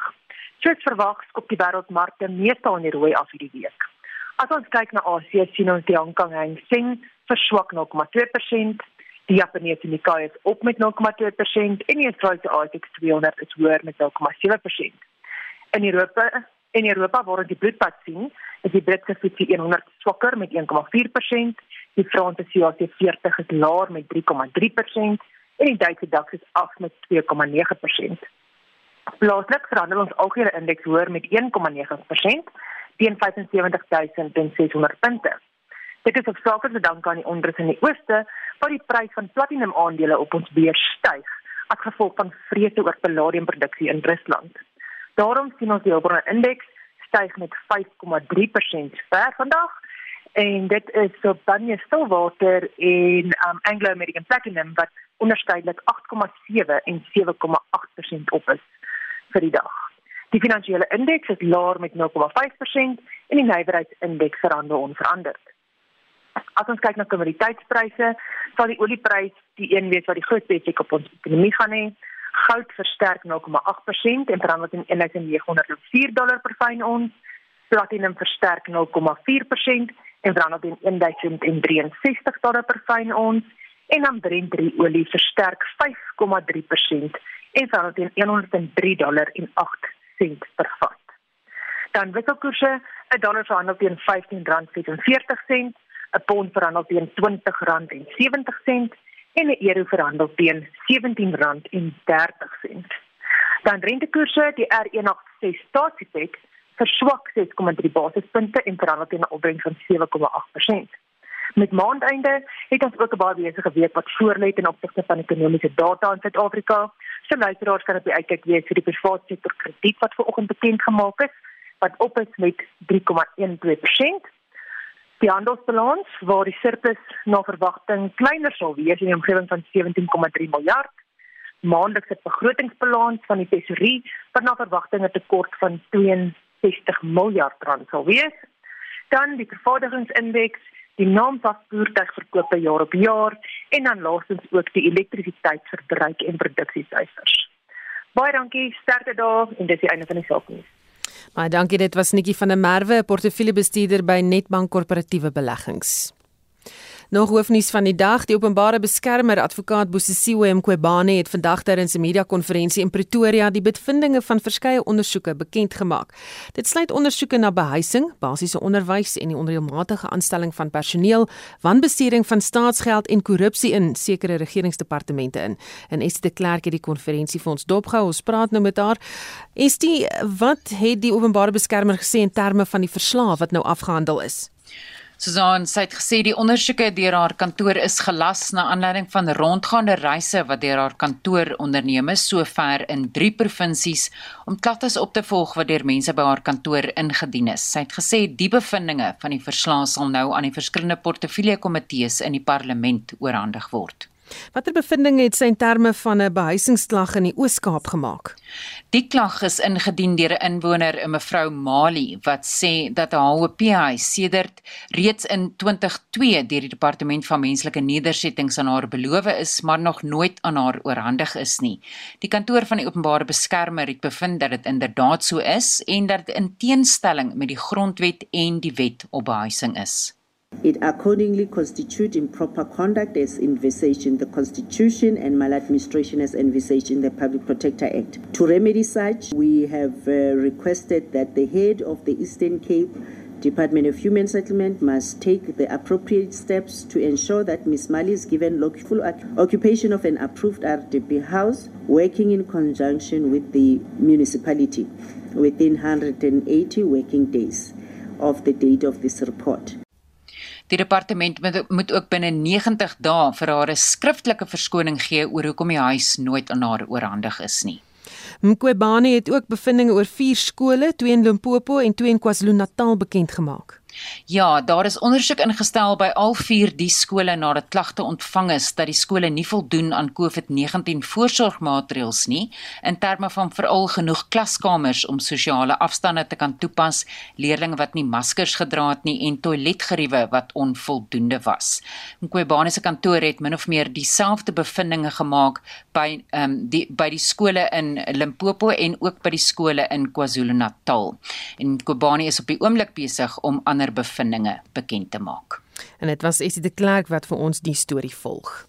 Soos verwag, skop die wêreldmarkte meestal in die rooi af hierdie week. As ons kyk na Asië, sien ons die Hong Kong Hang Seng verswak 0,2%, Die Japaneese Nikkei is op met 0,2% en die Australiese ASX 200 is hoër met 0,7%. In Europa in Europa waar ons die bloedpad sien, is die Britse FTSE 100 swakker met 1,4%, die Franse CAC 40 is laer met 3,3% en die Duitse DAX is af met 2,9%. Plaaslik verhandel ons algehele indeks hoër met 1,9% teen 75600 punte. Dit is te danke aan die onrus in die ooste waar die prys van platinum aandele op ons beurs styg as gevolg van vrese oor palladiumproduksie in Rusland. Daarom sien ons die Hulbron indeks styg met 5,3% ver vandag en dit is so baie Stillwater en um, Anglo American Platinum wat onderskeidelik 8,7 en 7,8% op is vir die dag. Die finansiële indeks is laer met 0,5% en die nywerheidsindeks verhandel onveranderd. As ons kyk na kommoditeitspryse, sal die olieprys die een wees wat die grootste effek op ons ekonomie gaan hê. Goud versterk 0,8% en verhandel teen 1904 dollar per fyn ons. Platinum versterk 0,4% en verhandel teen 1063 dollar per fyn ons. En dan Brent olie versterk 5,3% en verhandel teen 103 dollar en 8 sent per vat. Dan wisselkoerse, 'n dollar verhandel teen R15.44 'n pond verhandel teen R20.70 en 'n euro verhandel teen R17.30. Dan rentekoerse, die R186 staatsiefek verswak 6,3 basispunte en verhandel teen 'n opbrengs van 7,8%. Met maandeinde het ons ook 'n baie besige week wat voorlê ten opsigte van ekonomiese data in Suid-Afrika. So luisteraars kan op die uitkyk wees vir die private sektor krediet wat vanoggend bekend gemaak is wat op is met 3,12% die handelsbalans waar die surplus na verwagting kleiner sal wees in die omgewing van 17,3 miljard. Maandelikse begrotingsbalans van die tesorie wat na verwagting 'n tekort van 62 miljard rand sal wees. dan die vervaardigingsindeks, die naamsafvoertuigverkope jaar op jaar en dan laastens ook die elektrisiteitsverbruik en produksiesyfers. Baie dankie, sterkte daar en dis die einde van die saak nie. Baie dankie, dit was Nikki van der Merwe, portefeuljebestuurder by Netbank Korporatiewe Beleggings. Nog hoofnuus van die dag, die openbare beskermer advokaat Bosisiwe Mqwebane het vandag tydens 'n media-konferensie in Pretoria die bevindinge van verskeie ondersoeke bekend gemaak. Dit sluit ondersoeke na behuising, basiese onderwys en die onreëlmatige aanstelling van personeel, wanbestuuring van staatsgeld en korrupsie in sekere regeringsdepartemente in. En Estie de Klerk het die konferensie vir ons dopgehou. Ons praat nou met haar. Estie, wat het die openbare beskermer gesê in terme van die verslae wat nou afgehandel is? Susan sê het gesê die ondersoeke deur haar kantoor is gelas na aanleiding van rondgaande reise wat deur haar kantoor onderneem is sover in 3 provinsies om klagtes op te volg wat deur mense by haar kantoor ingedien is. Sy het gesê die bevindinge van die verslag sal nou aan die verskillende portefeuljekomitees in die parlement oorhandig word. Watter bevindinge het sy in terme van 'n behuisingsklag in die Oos-Kaap gemaak? Die klag is ingedien deur 'n inwoner, 'n mevrou Mali, wat sê dat haar HOP-huis sedert reeds in 2002 deur die Departement van Menslike Nedersettings aan haar beloof is, maar nog nooit aan haar oorhandig is nie. Die kantoor van die openbare beskermer het bevind dat dit inderdaad so is en dat dit in teenstelling met die grondwet en die wet op behuising is. It accordingly constitute improper conduct as envisaged in the Constitution and maladministration as envisaged in the Public Protector Act. To remedy such, we have uh, requested that the head of the Eastern Cape Department of Human Settlement must take the appropriate steps to ensure that Ms. Mali is given lawful occupation of an approved RDP house, working in conjunction with the municipality within 180 working days of the date of this report. Die departement moet, moet ook binne 90 dae vir haar 'n skriftelike verskoning gee oor hoekom die huis nooit aan haar oorhandig is nie. Mqwebane het ook bevindinge oor vier skole, twee in Limpopo en twee in KwaZulu-Natal bekend gemaak. Ja, daar is ondersoek ingestel by al vier die skole nadat klagte ontvang is dat die skole nie voldoen aan COVID-19 voorsorgmaatreëls nie in terme van veral genoeg klaskamers om sosiale afstande te kan toepas, leerders wat nie maskers gedra het nie en toiletgeriewe wat onvoldoende was. Nkwebane se kantoor het min of meer dieselfde bevindinge gemaak by ehm um, die by die skole in Limpopo en ook by die skole in KwaZulu-Natal. En Nkwebane is op die oomblik besig om ander bevindinge bekend te maak. En dit was Essie de Klerk wat vir ons die storie volg.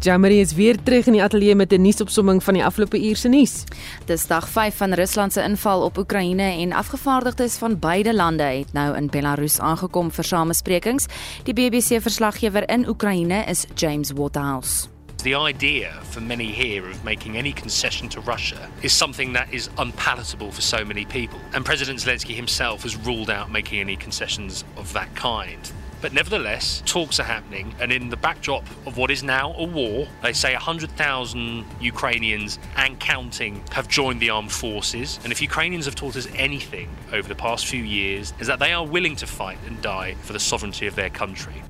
Jamari is weer terug in die ateljee met 'n nuusopsomming van die afgelope uur se nuus. Dis dag 5 van Rusland se inval op Oekraïne en afgevaardigdes van beide lande het nou in Belarus aangekom vir samesprekings. Die BBC verslaggewer in Oekraïne is James Waterhouse. The idea for many here of making any concession to Russia is something that is unpalatable for so many people. And President Zelensky himself has ruled out making any concessions of that kind. But nevertheless, talks are happening, and in the backdrop of what is now a war, they say 100,000 Ukrainians and counting have joined the armed forces. And if Ukrainians have taught us anything over the past few years, is that they are willing to fight and die for the sovereignty of their country.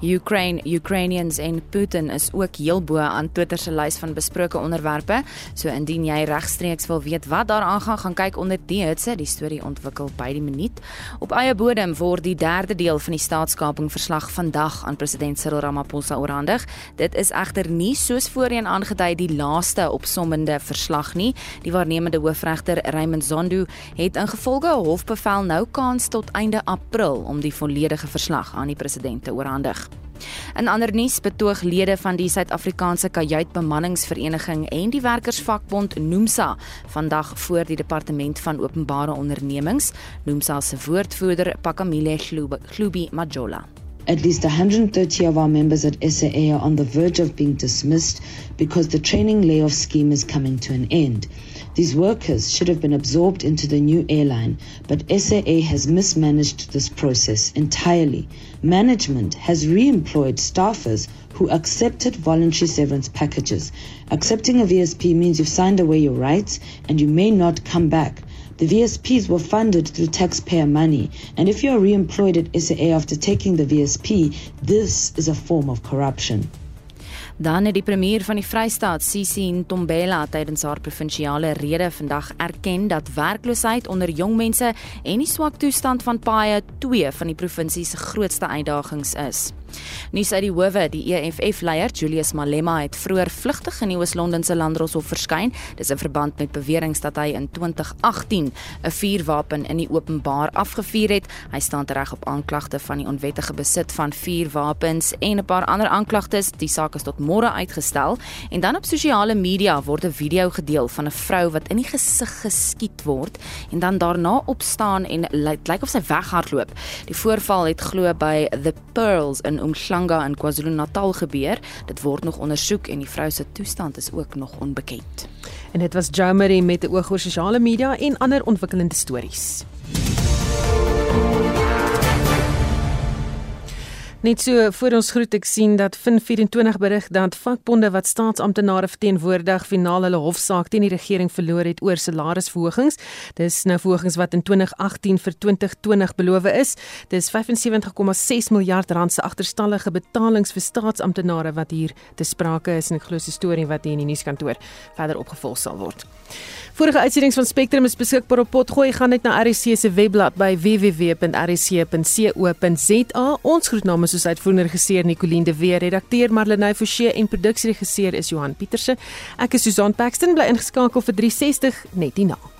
Ukraine, Ukrainians en Putin is ook heel bo aan Twitter se lys van besproke onderwerpe. So indien jy regstreeks wil weet wat daar aangaan, gaan kyk onder die hitse, die storie ontwikkel by die minuut. Op eie bodem word die derde deel van die staatskaping verslag vandag aan president Cyril Ramaphosa oorhandig. Dit is egter nie soos voorheen aangedui die laaste opsommende verslag nie. Die waarnemende hoofregter Raymond Zondo het ingevolge hofbevel nou kans tot einde April om die volledige verslag aan die president te oorhandig. In ander nuus betoog lede van die Suid-Afrikaanse Kajuitbemanningsvereniging en die werkersvakbond Nomsa vandag voor die departement van openbare ondernemings. Nomsa se woordvoerder Pakamile Khlubi Majola. At least 130 of our members at SAA are on the verge of being dismissed because the training layoff scheme is coming to an end. These workers should have been absorbed into the new airline, but SAA has mismanaged this process entirely. Management has re employed staffers who accepted voluntary severance packages. Accepting a VSP means you've signed away your rights and you may not come back. The VSPs were funded through taxpayer money, and if you are re employed at SAA after taking the VSP, this is a form of corruption. Dan het die premier van die Vrystaat, Sisi Ntombela, tydens haar provinsiale rede vandag erken dat werkloosheid onder jong mense en die swak toestand van paaie twee van die provinsie se grootste uitdagings is. Nuus uit die howe, die EFF-leier Julius Malema het vroeër vlugtig in die Oos-London se Landdroshof verskyn. Dis in verband met beweringe dat hy in 2018 'n vuurwapen in die openbaar afgevuur het. Hy staan tereg op aanklagte van die onwettige besit van vuurwapens en 'n paar ander aanklagtes. Die saak is tot môre uitgestel en dan op sosiale media word 'n video gedeel van 'n vrou wat in die gesig geskiet word en dan daarna opstaan en lyk like of sy weghardloop. Die voorval het glo by The Pearls in Umhlanga in KwaZulu-Natal gebeur. Dit word nog ondersoek en die vrou se toestand is ook nog onbekend. En dit was Jomari met 'n oog oor sosiale media en ander ontwikkelende stories. Net so voor ons groet ek sien dat Fin24 berig dat vakbonde wat staatsamptenare verteenwoordig finaal hulle hofsaak teen die regering verloor het oor salarisverhogings. Dis nou verhogings wat in 2018 vir 2020 beloof is. Dis 75,6 miljard rand se agterstallige betalings vir staatsamptenare wat hier te sprake is en ek glo 'n storie wat hier in die nuuskantoor verder opgevolg sal word. Vorige uitsendings van Spectrum is beskikbaar op Potgooi. Gaan net na RC se webblad by www.rc.co.za. Ons groet namens ons uitvoerende regisseur Nicoline de Weer, redakteur Marlenae Forsie en produksieregisseur is Johan Pieterse. Ek is Susan Paxton bly ingeskakel vir 360 net hierna.